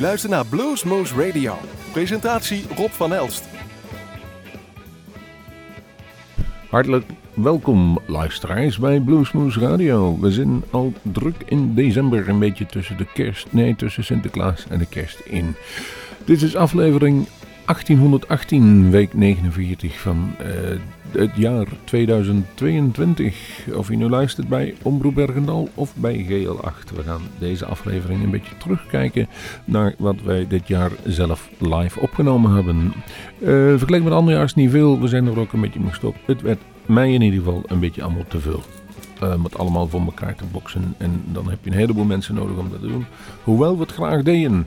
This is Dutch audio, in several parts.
U luistert naar Bluesmoose Radio. Presentatie Rob van Elst. Hartelijk welkom luisteraars bij Bluesmoose Radio. We zijn al druk in december, een beetje tussen de kerst, nee tussen Sinterklaas en de kerst in. Dit is aflevering 1818, week 49 van uh, het jaar 2022. Of je nu luistert bij Omroep Bergendal of bij GL8. We gaan deze aflevering een beetje terugkijken naar wat wij dit jaar zelf live opgenomen hebben. Uh, vergeleken met andere jaar is niet veel, we zijn er ook een beetje mee gestopt. Het werd mij in ieder geval een beetje allemaal te veel. Uh, allemaal voor elkaar te boksen. En dan heb je een heleboel mensen nodig om dat te doen. Hoewel we het graag deden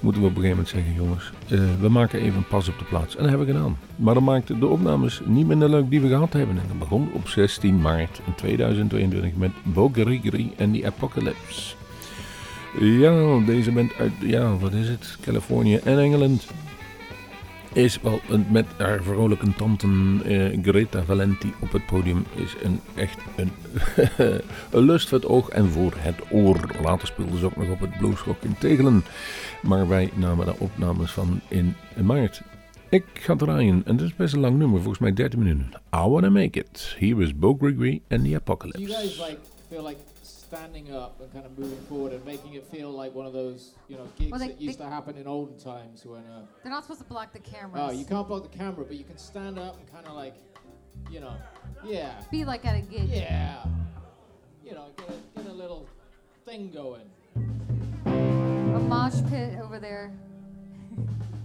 moeten we op een gegeven moment zeggen, jongens, uh, we maken even een pas op de plaats. En dat hebben we gedaan. Maar dat maakte de opnames niet minder leuk die we gehad hebben. En dat begon op 16 maart 2022 met Bogerigri en die Apocalypse. Ja, deze band uit, ja, wat is het? Californië en Engeland is wel met haar vrolijke tante uh, Greta Valenti op het podium is een, echt een, lust voor het oog en voor het oor. Later speelde ze ook nog op het Bluesrock in Tegelen. Maar wij namen daar opnames van in maart. Ik ga draaien en dat is best een lang nummer, volgens mij 13 minuten. I Wanna Make It. Here is Bo Gregory and the Apocalypse. You guys like, feel like standing up and kind of moving forward and making it feel like one of those, you know, gigs Well, they- that used to happen in olden times when, uh, They're not supposed to block the camera. oh, you can't block the camera, but you can stand up and kind of like, you know, yeah, Be like at a gig. yeah, you know, get a, get a little thing going. A mosh pit over there.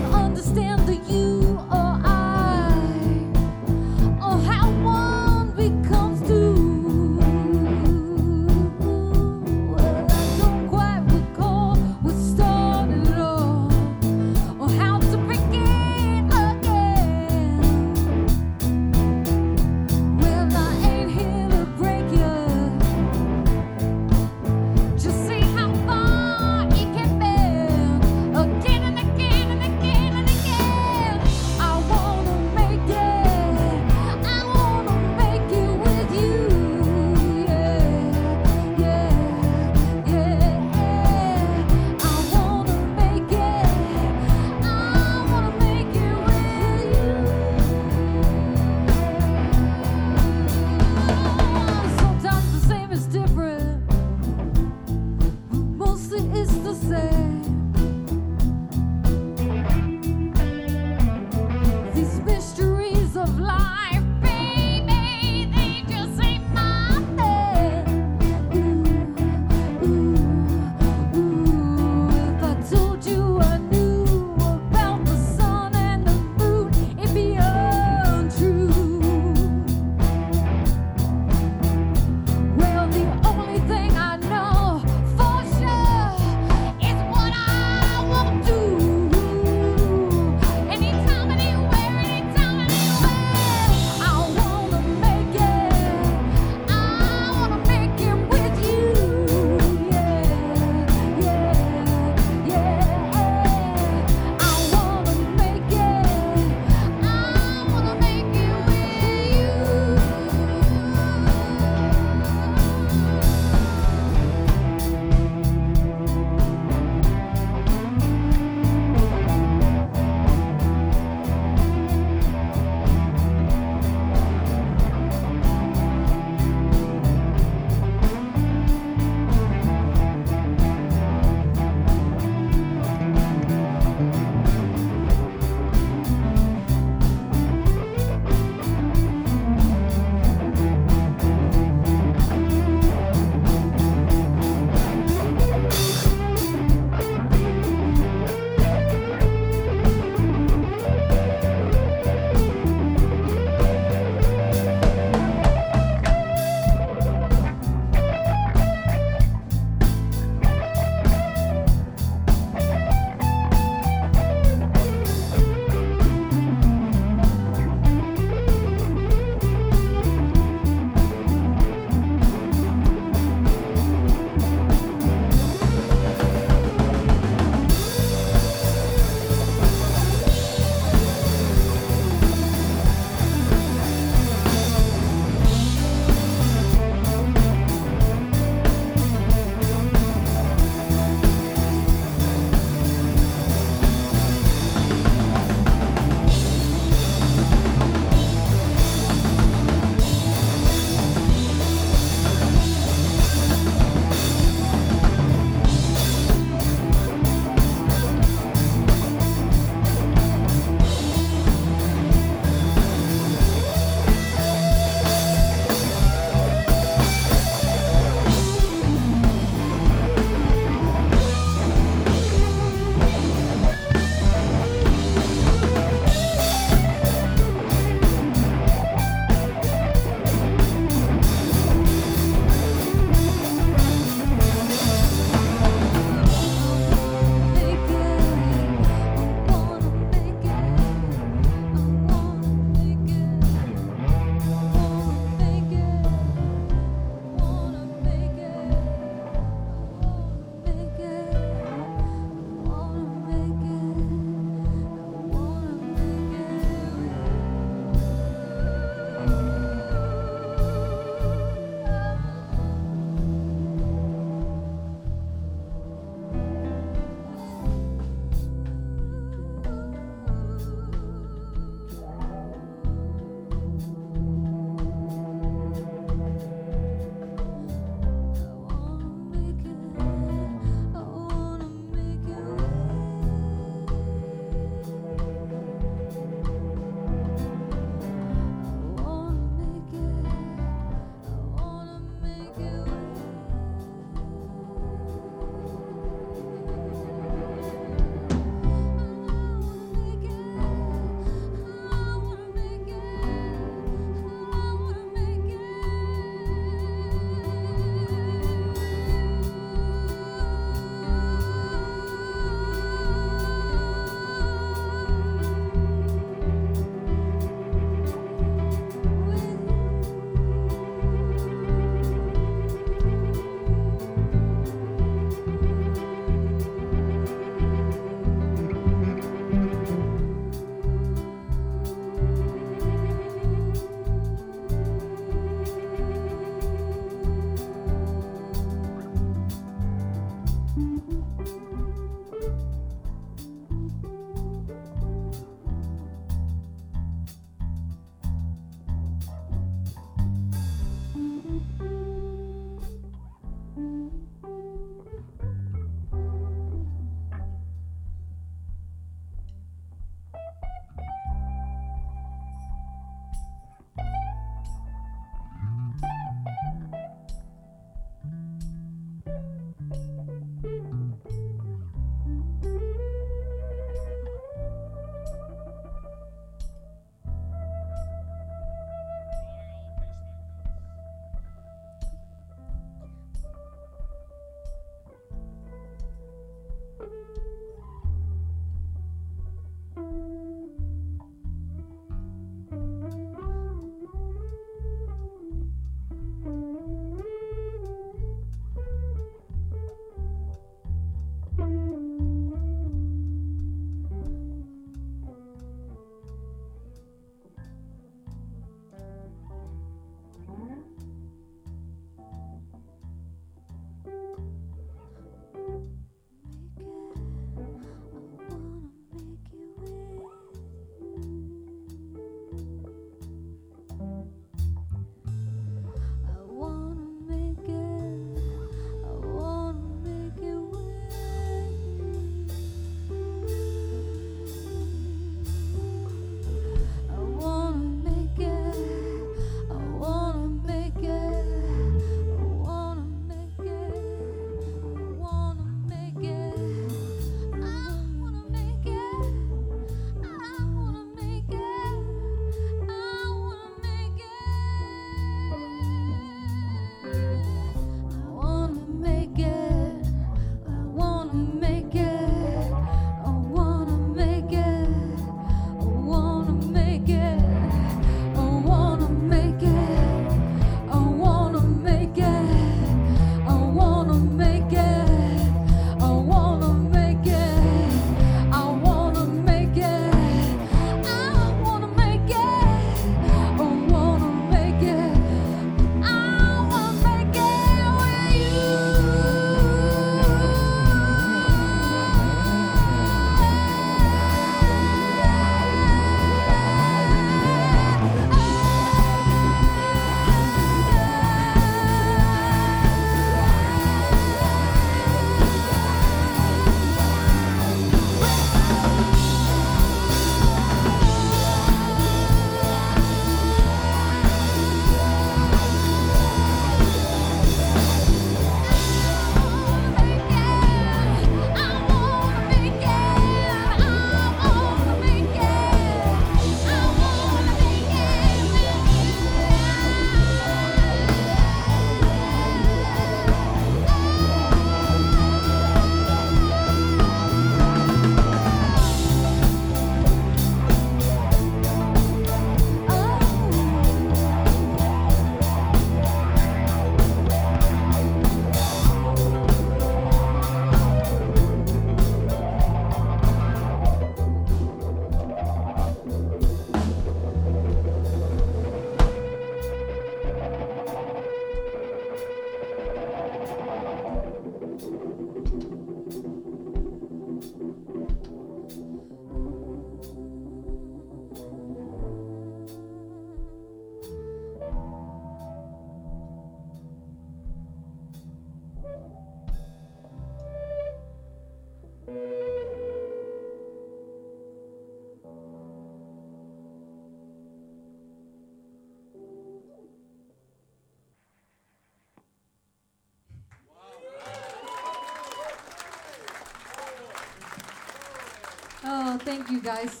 thank you guys.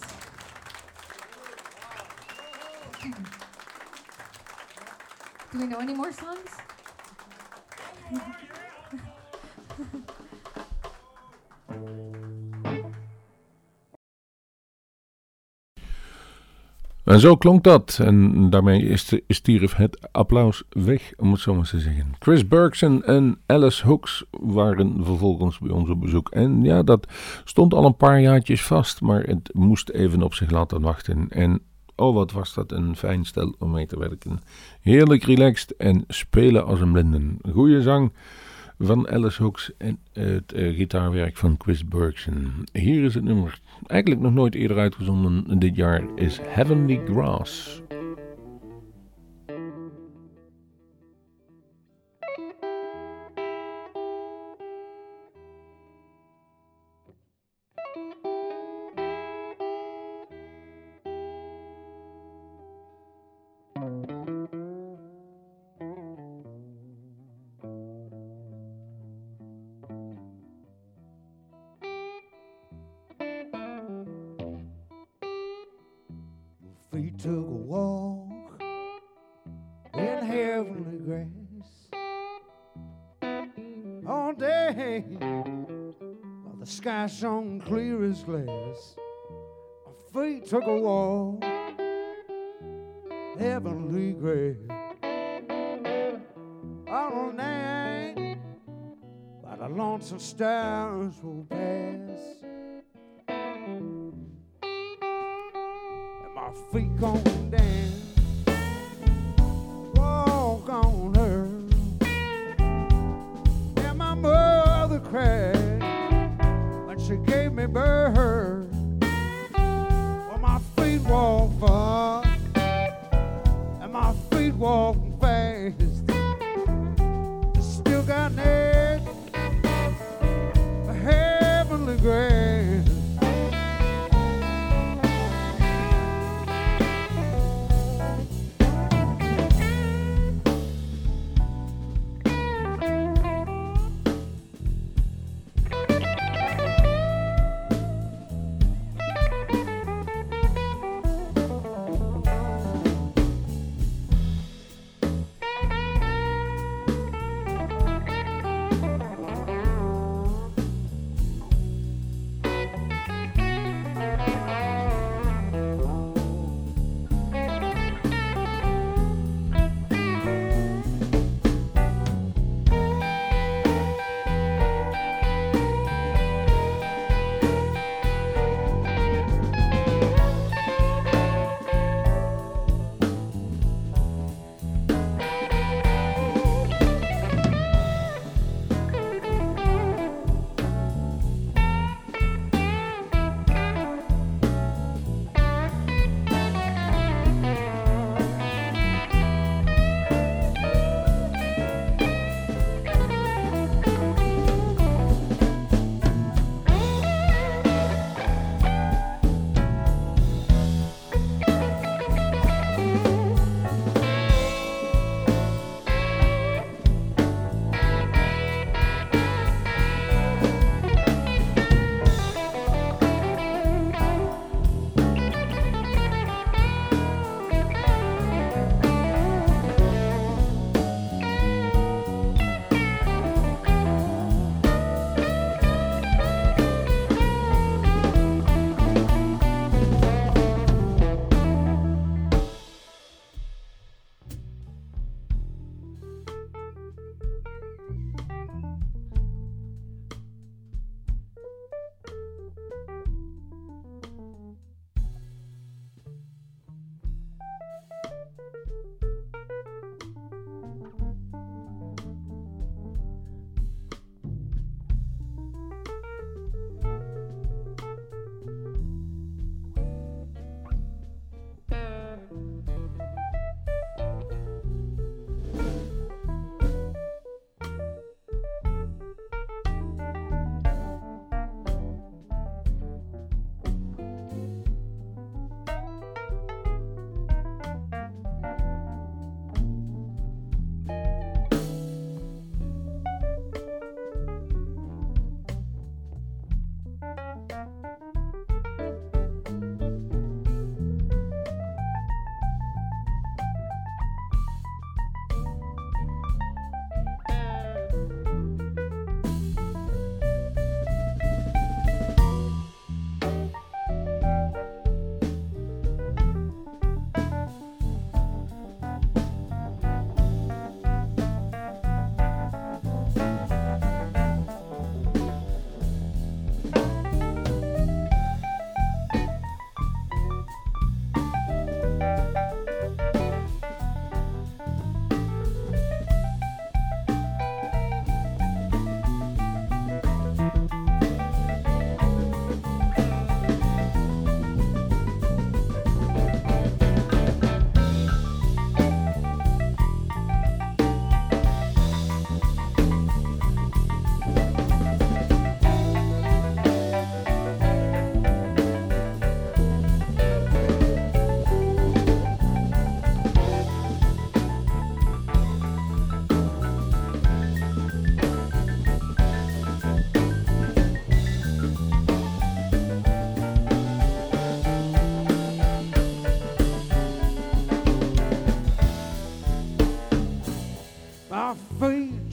Do we know any more songs? En zo klonk dat. En daarmee is, de, stierf het applaus weg, om het zo maar te zeggen. Chris Bergson en Alice Hooks waren vervolgens bij ons op bezoek. En ja, dat stond al een paar jaartjes vast, maar het moest even op zich laten wachten. En oh, wat was dat een fijn stel om mee te werken. Heerlijk relaxed en spelen als een blinden. Goeie zang van Alice Hooks en het uh, gitaarwerk van Chris Bergson. Hier is het nummer, eigenlijk nog nooit eerder uitgezonden dit jaar, is Heavenly Grass. My feet took a walk, heavenly grace. All night, by the lonesome stars will pass. And my feet going down. bird.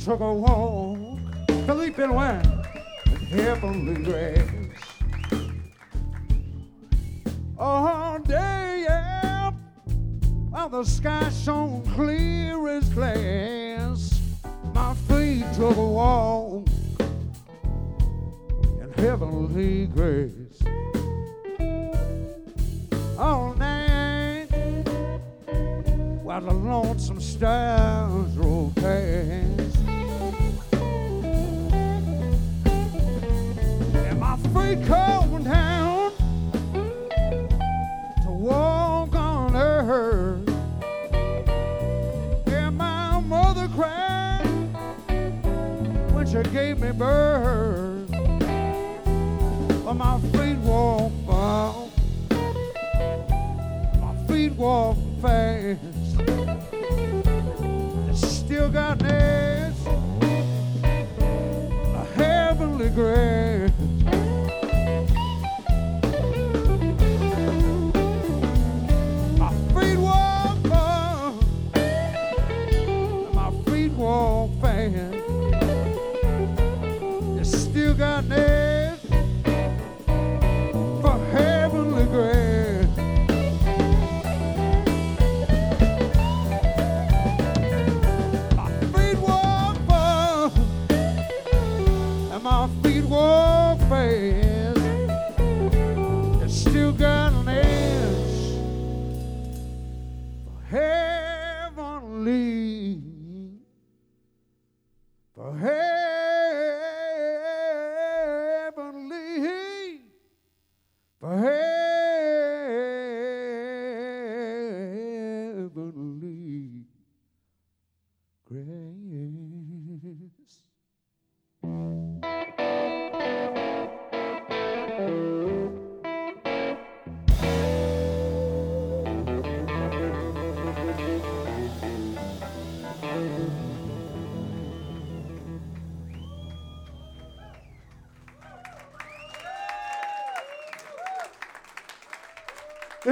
Took a walk, Philippe went in heavenly grace. All day, yeah, while the sky she gave me birth. But my feet walk on, my feet walk fast. I still got nails, a heavenly grace.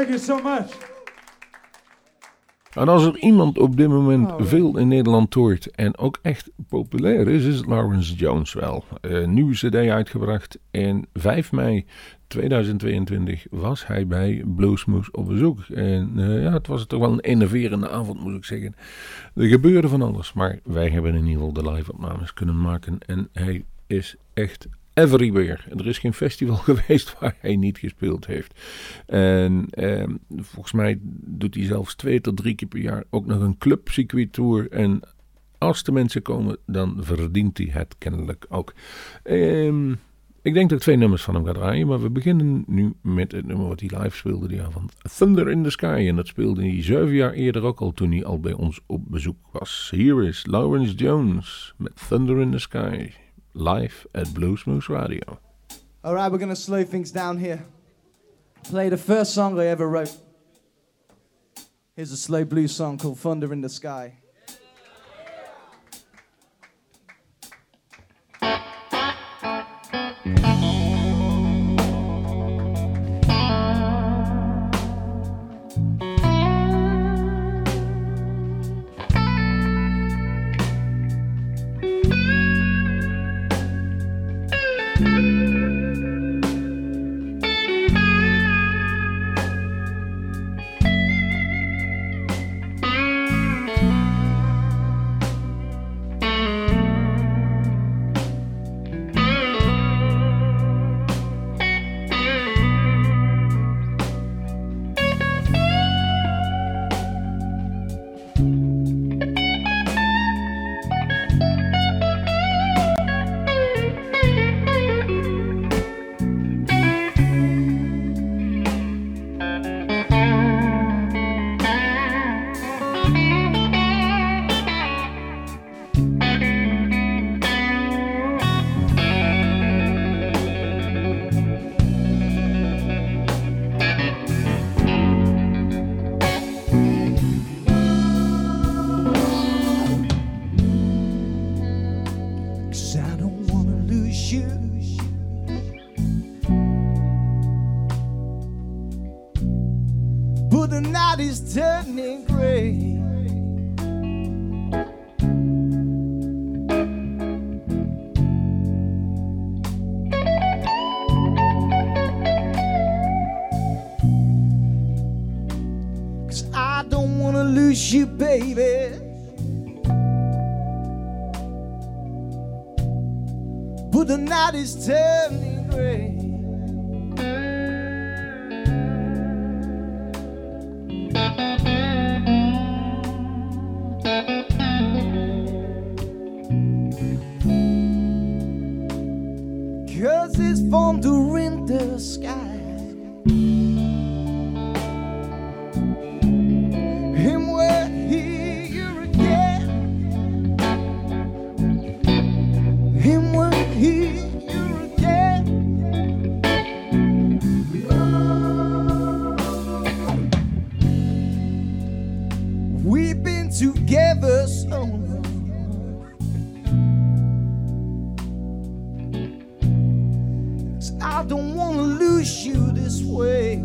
Thank you so much. En als er iemand op dit moment Oh, veel in Nederland toert en ook echt populair is, is het Lawrence Jones wel. Een nieuwe cd uitgebracht en 5 mei 2022 was hij bij Bluesmoose op bezoek. En eh, ja, het was toch wel een enerverende avond moet ik zeggen. Er gebeurde van alles, maar wij hebben in ieder geval de live opnames kunnen maken en hij is echt everywhere. Er is geen festival geweest waar hij niet gespeeld heeft. En ehm, volgens mij doet hij zelfs twee tot drie keer per jaar ook nog een clubcircuit tour. En als de mensen komen, dan verdient hij het kennelijk ook. Ehm, ik denk dat ik twee nummers van hem ga draaien, maar we beginnen nu met het nummer wat hij live speelde die avond. Thunder in the Sky. En dat speelde hij zeven jaar eerder ook al toen hij al bij ons op bezoek was. Hier is Lawrence Jones met Thunder in the Sky. Live at Bluesmoose Radio. All right, we're gonna slow things down here. Play the first song I ever wrote. Here's a slow blues song called Thunder in the Sky. is telling don't want to lose you this way.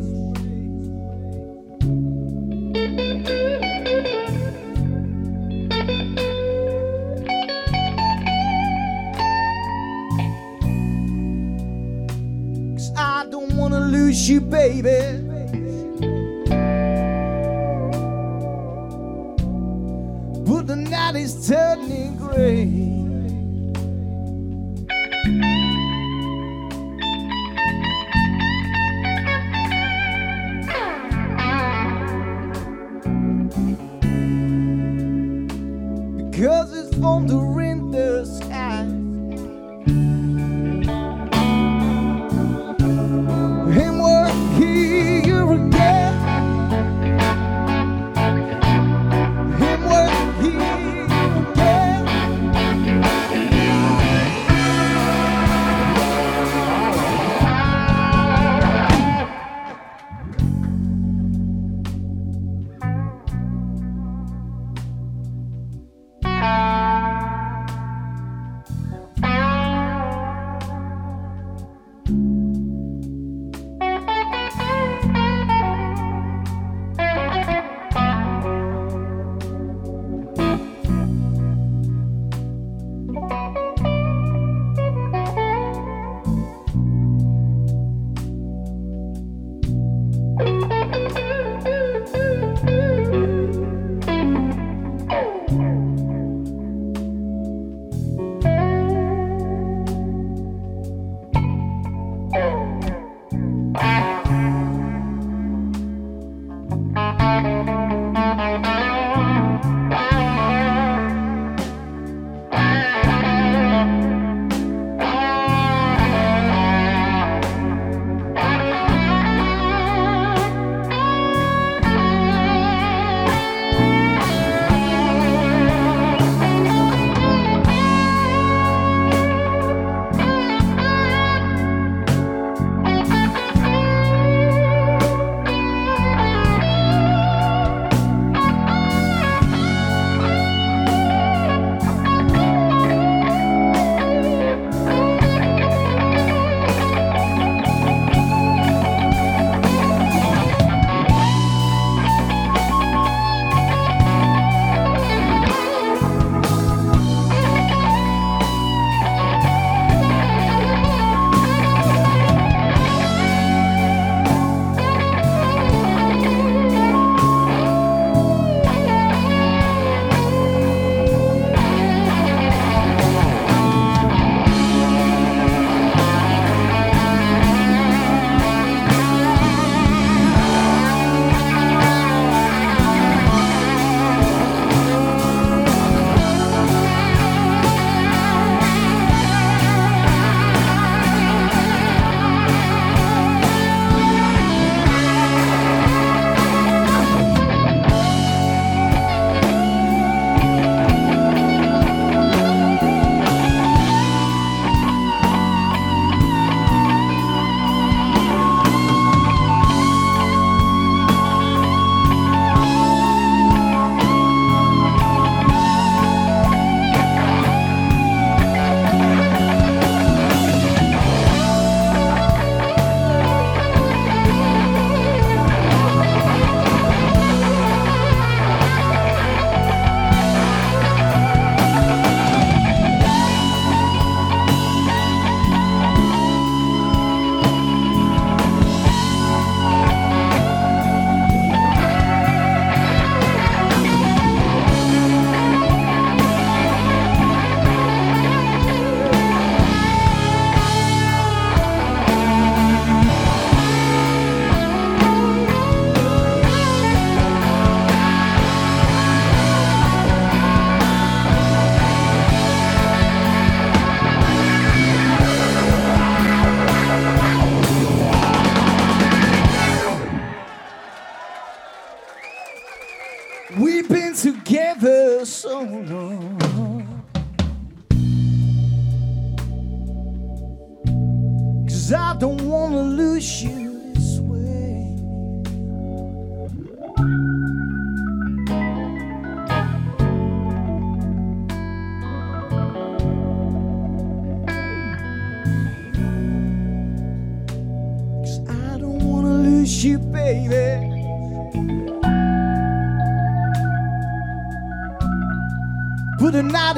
Cause I don't want to lose you, baby.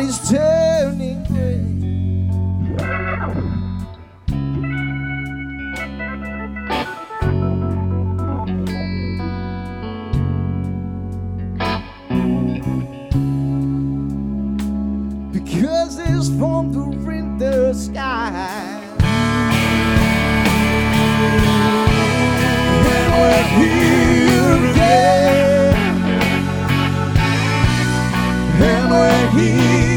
Is turning gray. Because thunder in the sky. And we're here again. And we're here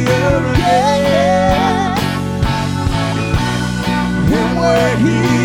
here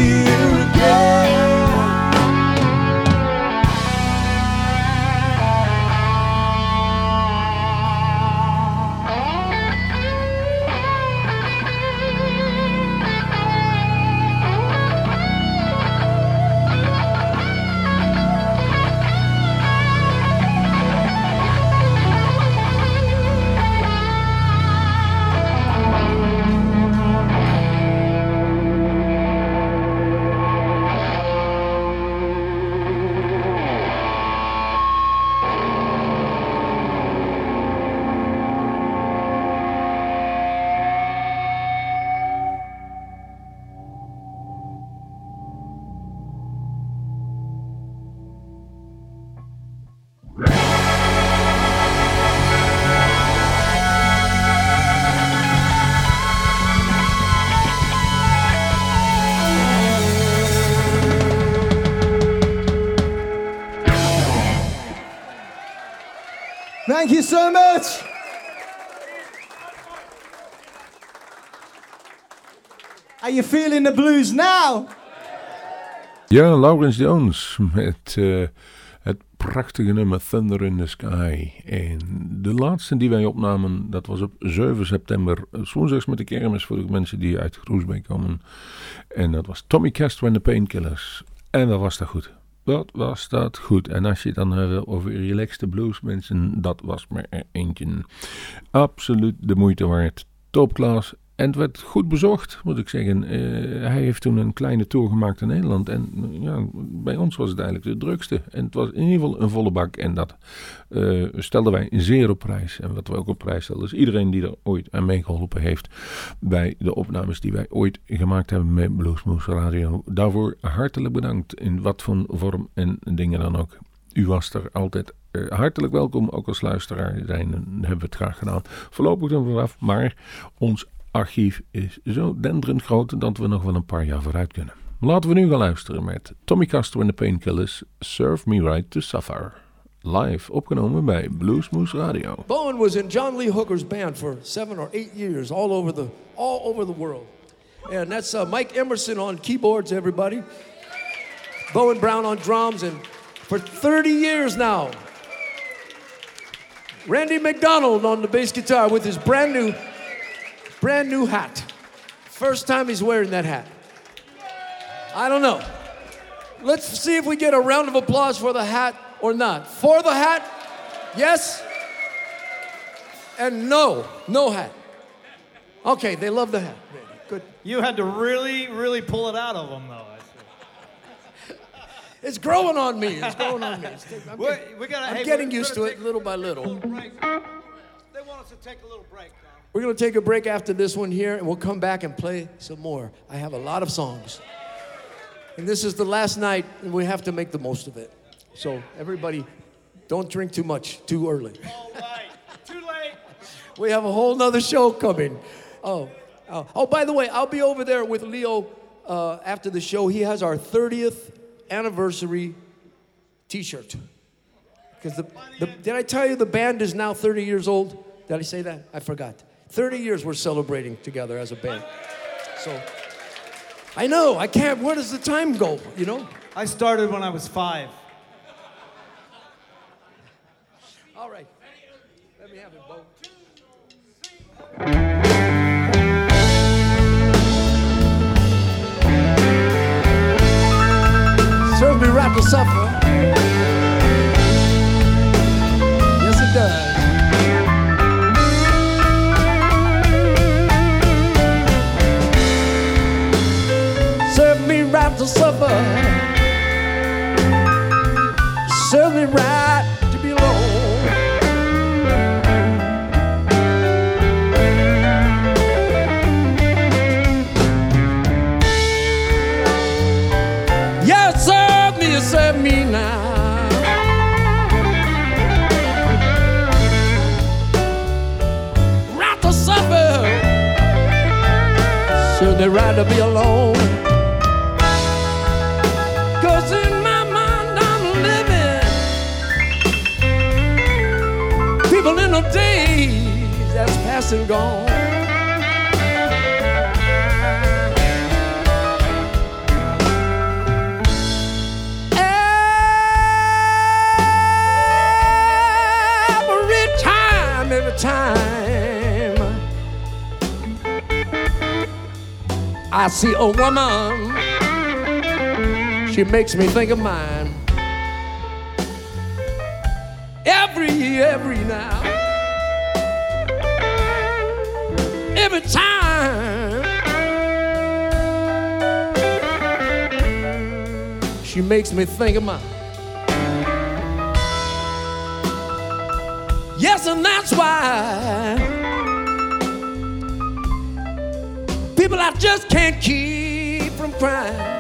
so much. How you feeling the blues now? Ja, Laurens Jones met eh, het prachtige nummer Thunder in the Sky. En de laatste die wij opnamen, dat was op 7 september. Woensdags met de kermis voor de mensen die uit Groesbeek komen. En dat was Tommy Castro en de Painkillers. En dat was dat goed. Wat was dat goed. En als je dan hebt over relaxte blues mensen, dat was maar er eentje. Absoluut de moeite waard. Topklas. En het werd goed bezocht, moet ik zeggen. Eh, hij heeft toen een kleine tour gemaakt in Nederland. En ja, bij ons was het eigenlijk de drukste. En het was in ieder geval een volle bak. En dat eh, stelden wij zeer op prijs. En wat we ook op prijs stelden, is iedereen die er ooit aan meegeholpen heeft. bij de opnames die wij ooit gemaakt hebben met Bluesmoose Radio. Daarvoor hartelijk bedankt. In wat voor vorm en dingen dan ook. U was er altijd eh, hartelijk welkom, ook als luisteraar zijn, hebben we het graag gedaan. Voorlopig dan vanaf, maar ons archief is zo denderend groot dat we nog wel een paar jaar vooruit kunnen. Laten we nu gaan luisteren met Tommy Castro en de Painkillers, Serve Me Right to Suffer. Live opgenomen bij Bluesmoose Radio. Bowen was in John Lee Hooker's band for seven or eight years, all over the all over the world. And that's uh, Mike Emerson on keyboards, everybody. Bowen Brown on drums, and for 30 years now, Randy McDonald on the bass guitar with his brand new, brand new hat. First time he's wearing that hat. I don't know. Let's see if we get a round of applause for the hat or not. For the hat, yes. And no, no hat. Okay, they love the hat. Good. You had to really, really pull it out of them, though. I see. It's growing on me. It's growing on me. I'm, We're- getting, I'm hey, getting used to it little by little. They want us to take a little break. We're going to take a break after this one here, and we'll come back and play some more. I have a lot of songs. And this is the last night, and we have to make the most of it. So, everybody, don't drink too much too early. All right. Too late. We have a whole nother show coming. Oh, oh, oh by the way, I'll be over there with Leo uh, after the show. He has our 30th anniversary T-shirt. Because the, the, did I tell you the band is now 30 years old? Did I say that? I forgot. 30 years we're celebrating together as a band. So I know I can't. Where does the time go? You know. I started when I was five. All right. Let me have it, Bo. Serves me right to suffer. To suffer. Serve me right to be alone. Yes, serve me, serve me now. Right to suffer. Serve me right to be alone. Past and gone. Every time, every time I see a woman she makes me think of mine. Every, every now. Every time. She makes me think of mine. Yes, and that's why people I just can't keep from crying.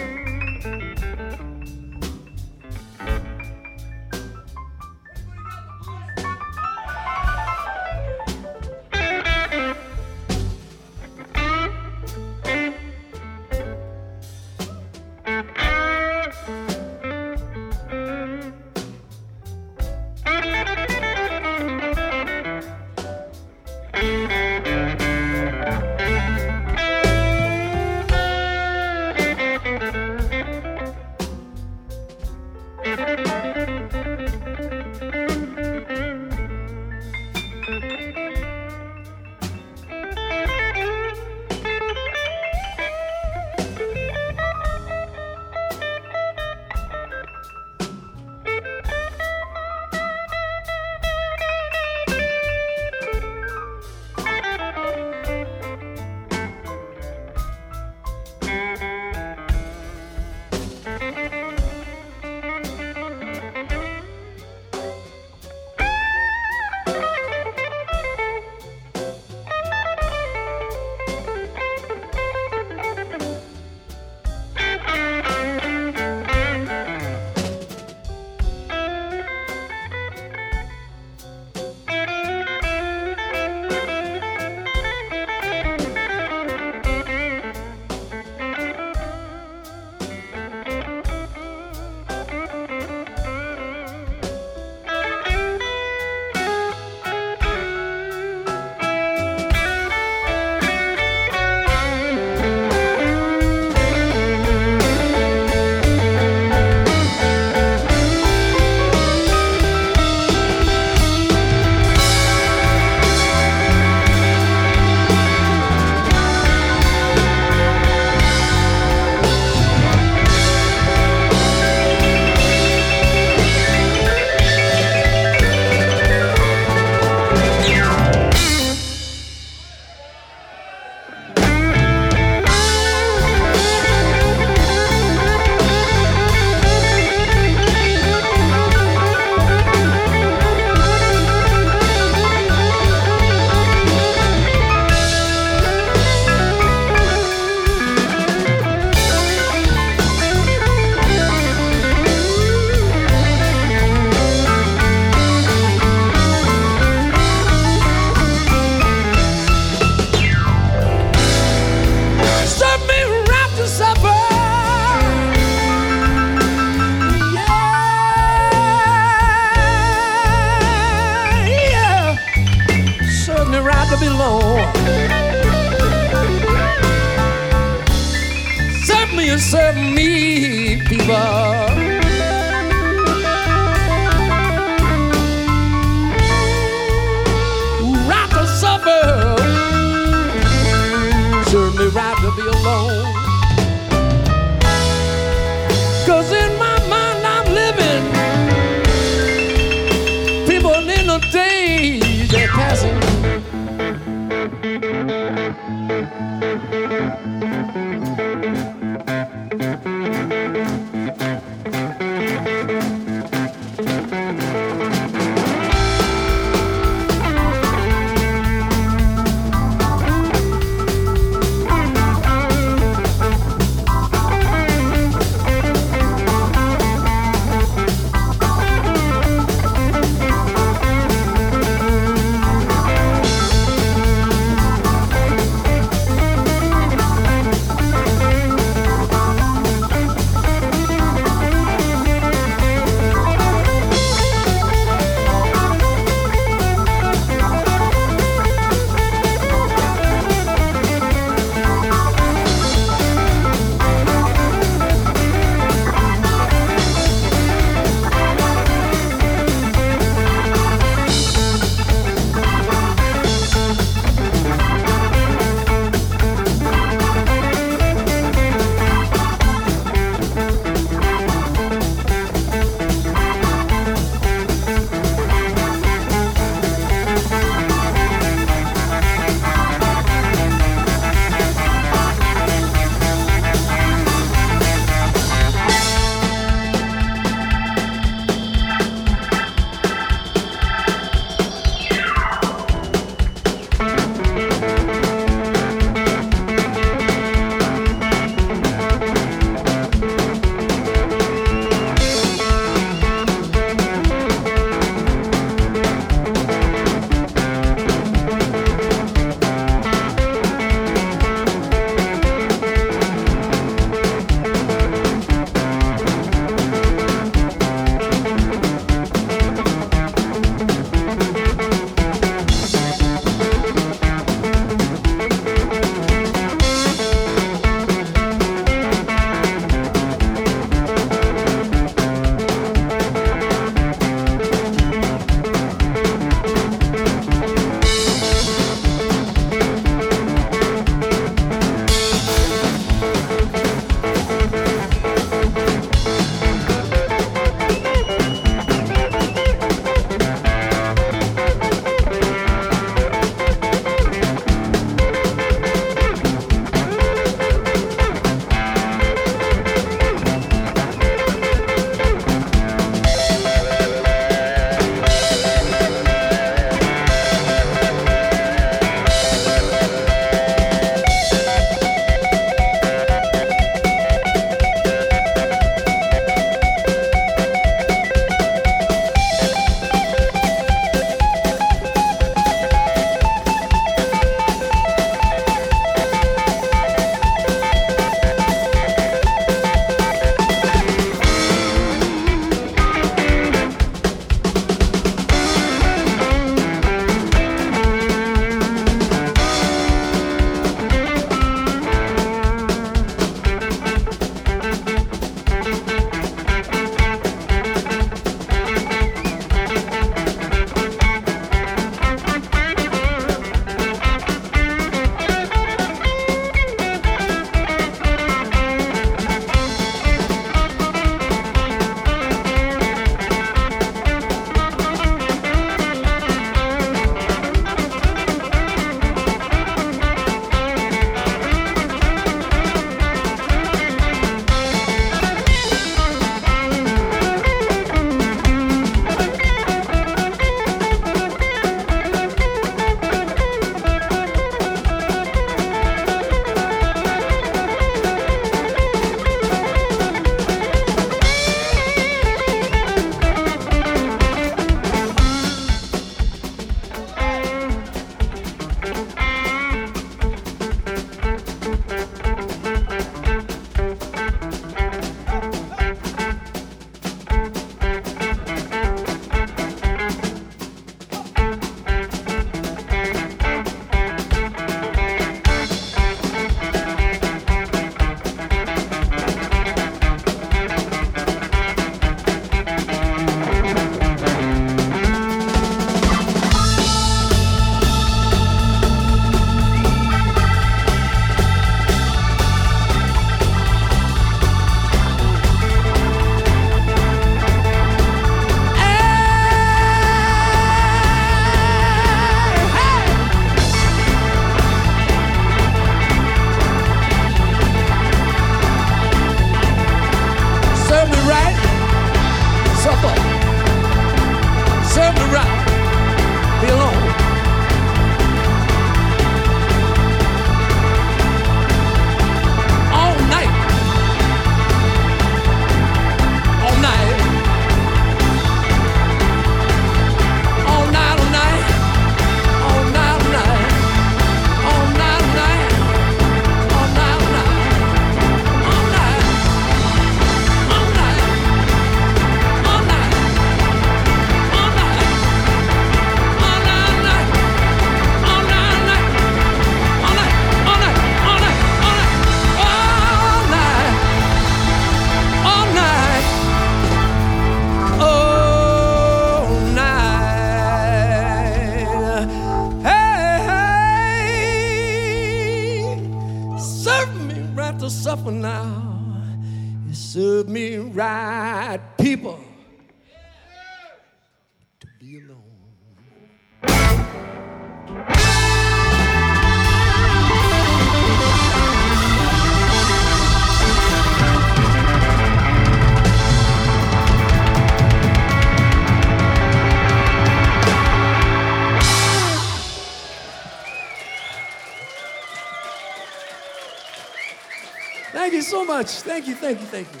You, thank you, thank you.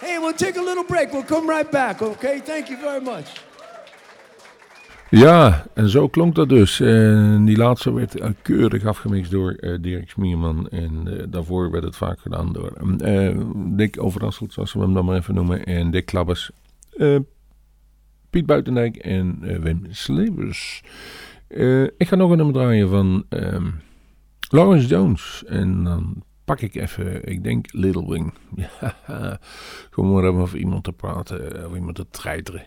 Hey, we'll take a little break. We'll come right back, okay? Thank you very much. Ja, en zo klonk dat dus. Die laatste werd eh, keurig afgemixt door eh, Dirk Smierman. En eh, daarvoor werd het vaak gedaan door eh, Dick Overrasseld, zoals we hem dan maar even noemen. En Dick Klabbers, Piet Buitendijk en Wim Slevers. Ik ga nog een nummer draaien van ehm, Lawrence Jones. En dan pak ik even, ik denk Little Wing. Ja, gewoon even over iemand te praten, of iemand te treiteren.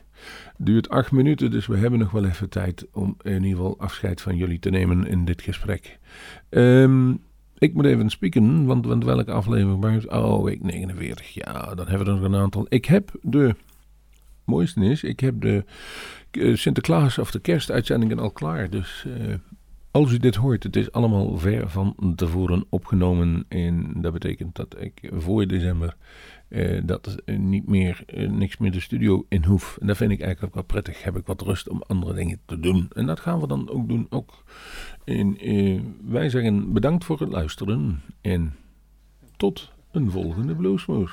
Duurt acht minuten, dus we hebben nog wel even tijd om in ieder geval afscheid van jullie te nemen in dit gesprek. Ehm, ik moet even spieken, want, want welke aflevering het? Oh, week 49. Ja, dan hebben we er nog een aantal. Ik heb de, mooiste is, ik heb de eh, Sinterklaas of de kerstuitzendingen al klaar. Dus eh, als u dit hoort, het is allemaal ver van tevoren opgenomen. En dat betekent dat ik voor december eh, dat er niet meer, eh, niks meer de studio in hoef. En dat vind ik eigenlijk wel prettig. Heb ik wat rust om andere dingen te doen. En dat gaan we dan ook doen. Ook. En, eh, wij zeggen bedankt voor het luisteren. En tot een volgende Bluesmoes.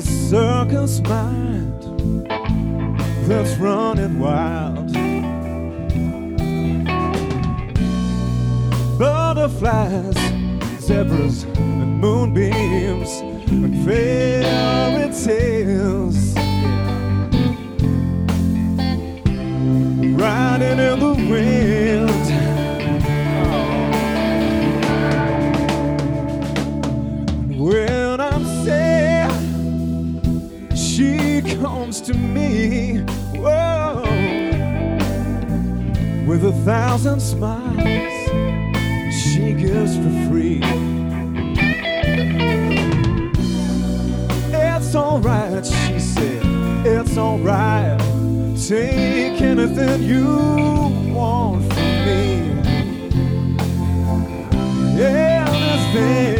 A circus mind that's running wild. Butterflies, zebras, and moonbeams, and fairy tales. riding in the wind. Comes to me. Whoa, with a thousand smiles, she gives for free. It's alright, she said. It's alright. Take anything you want from me. Anything.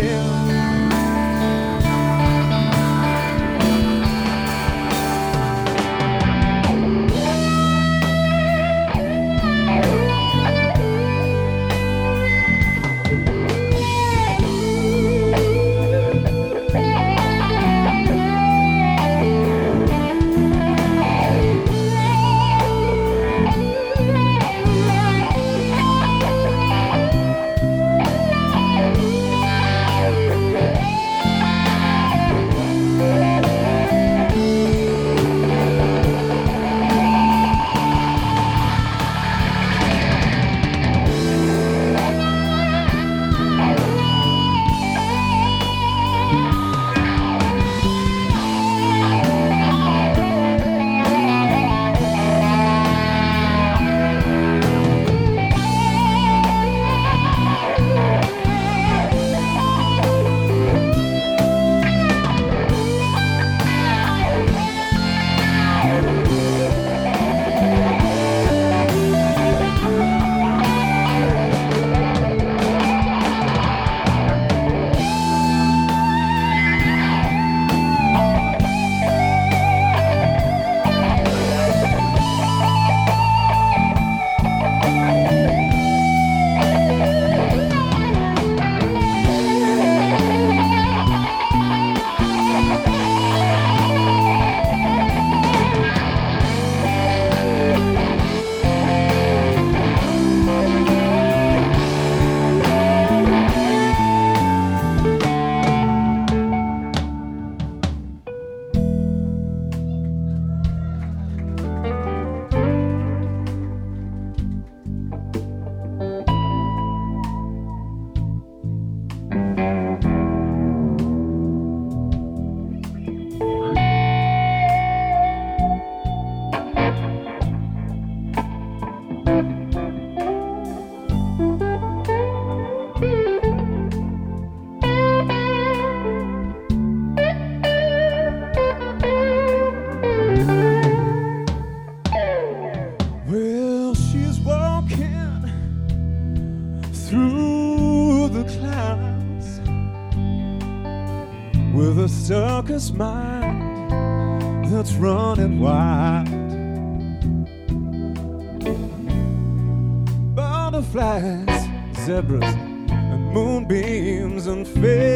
faith.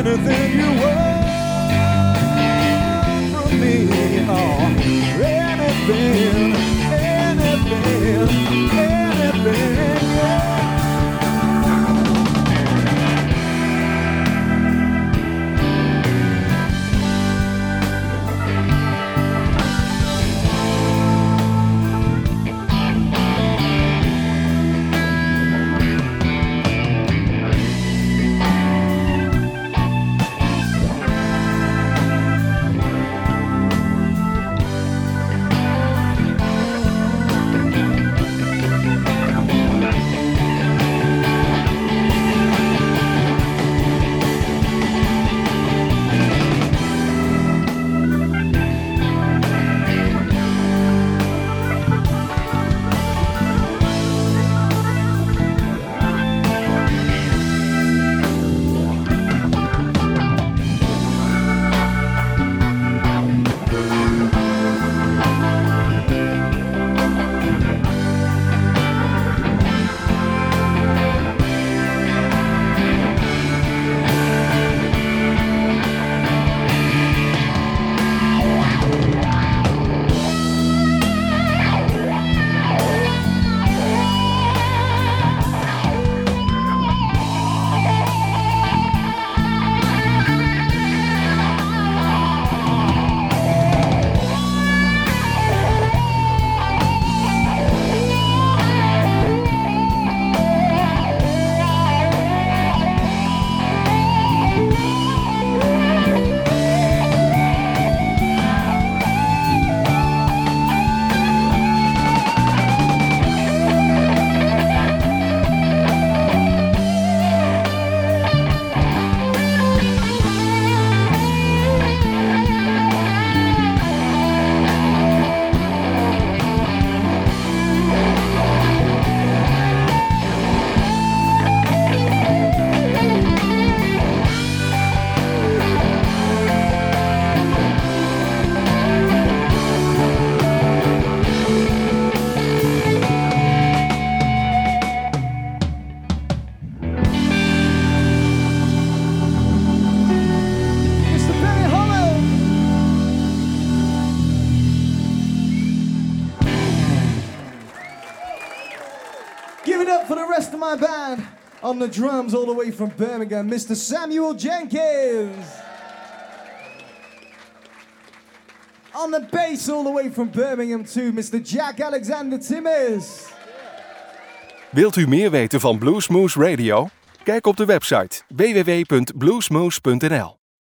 Anything On the drums, all the way from Birmingham, Mr. Samuel Jenkins. On the bass, all the way from Birmingham, too, Mr. Jack Alexander Timmers. Wilt u meer weten van Bluesmoose Radio? Kijk op de website www.bluesmoose.nl.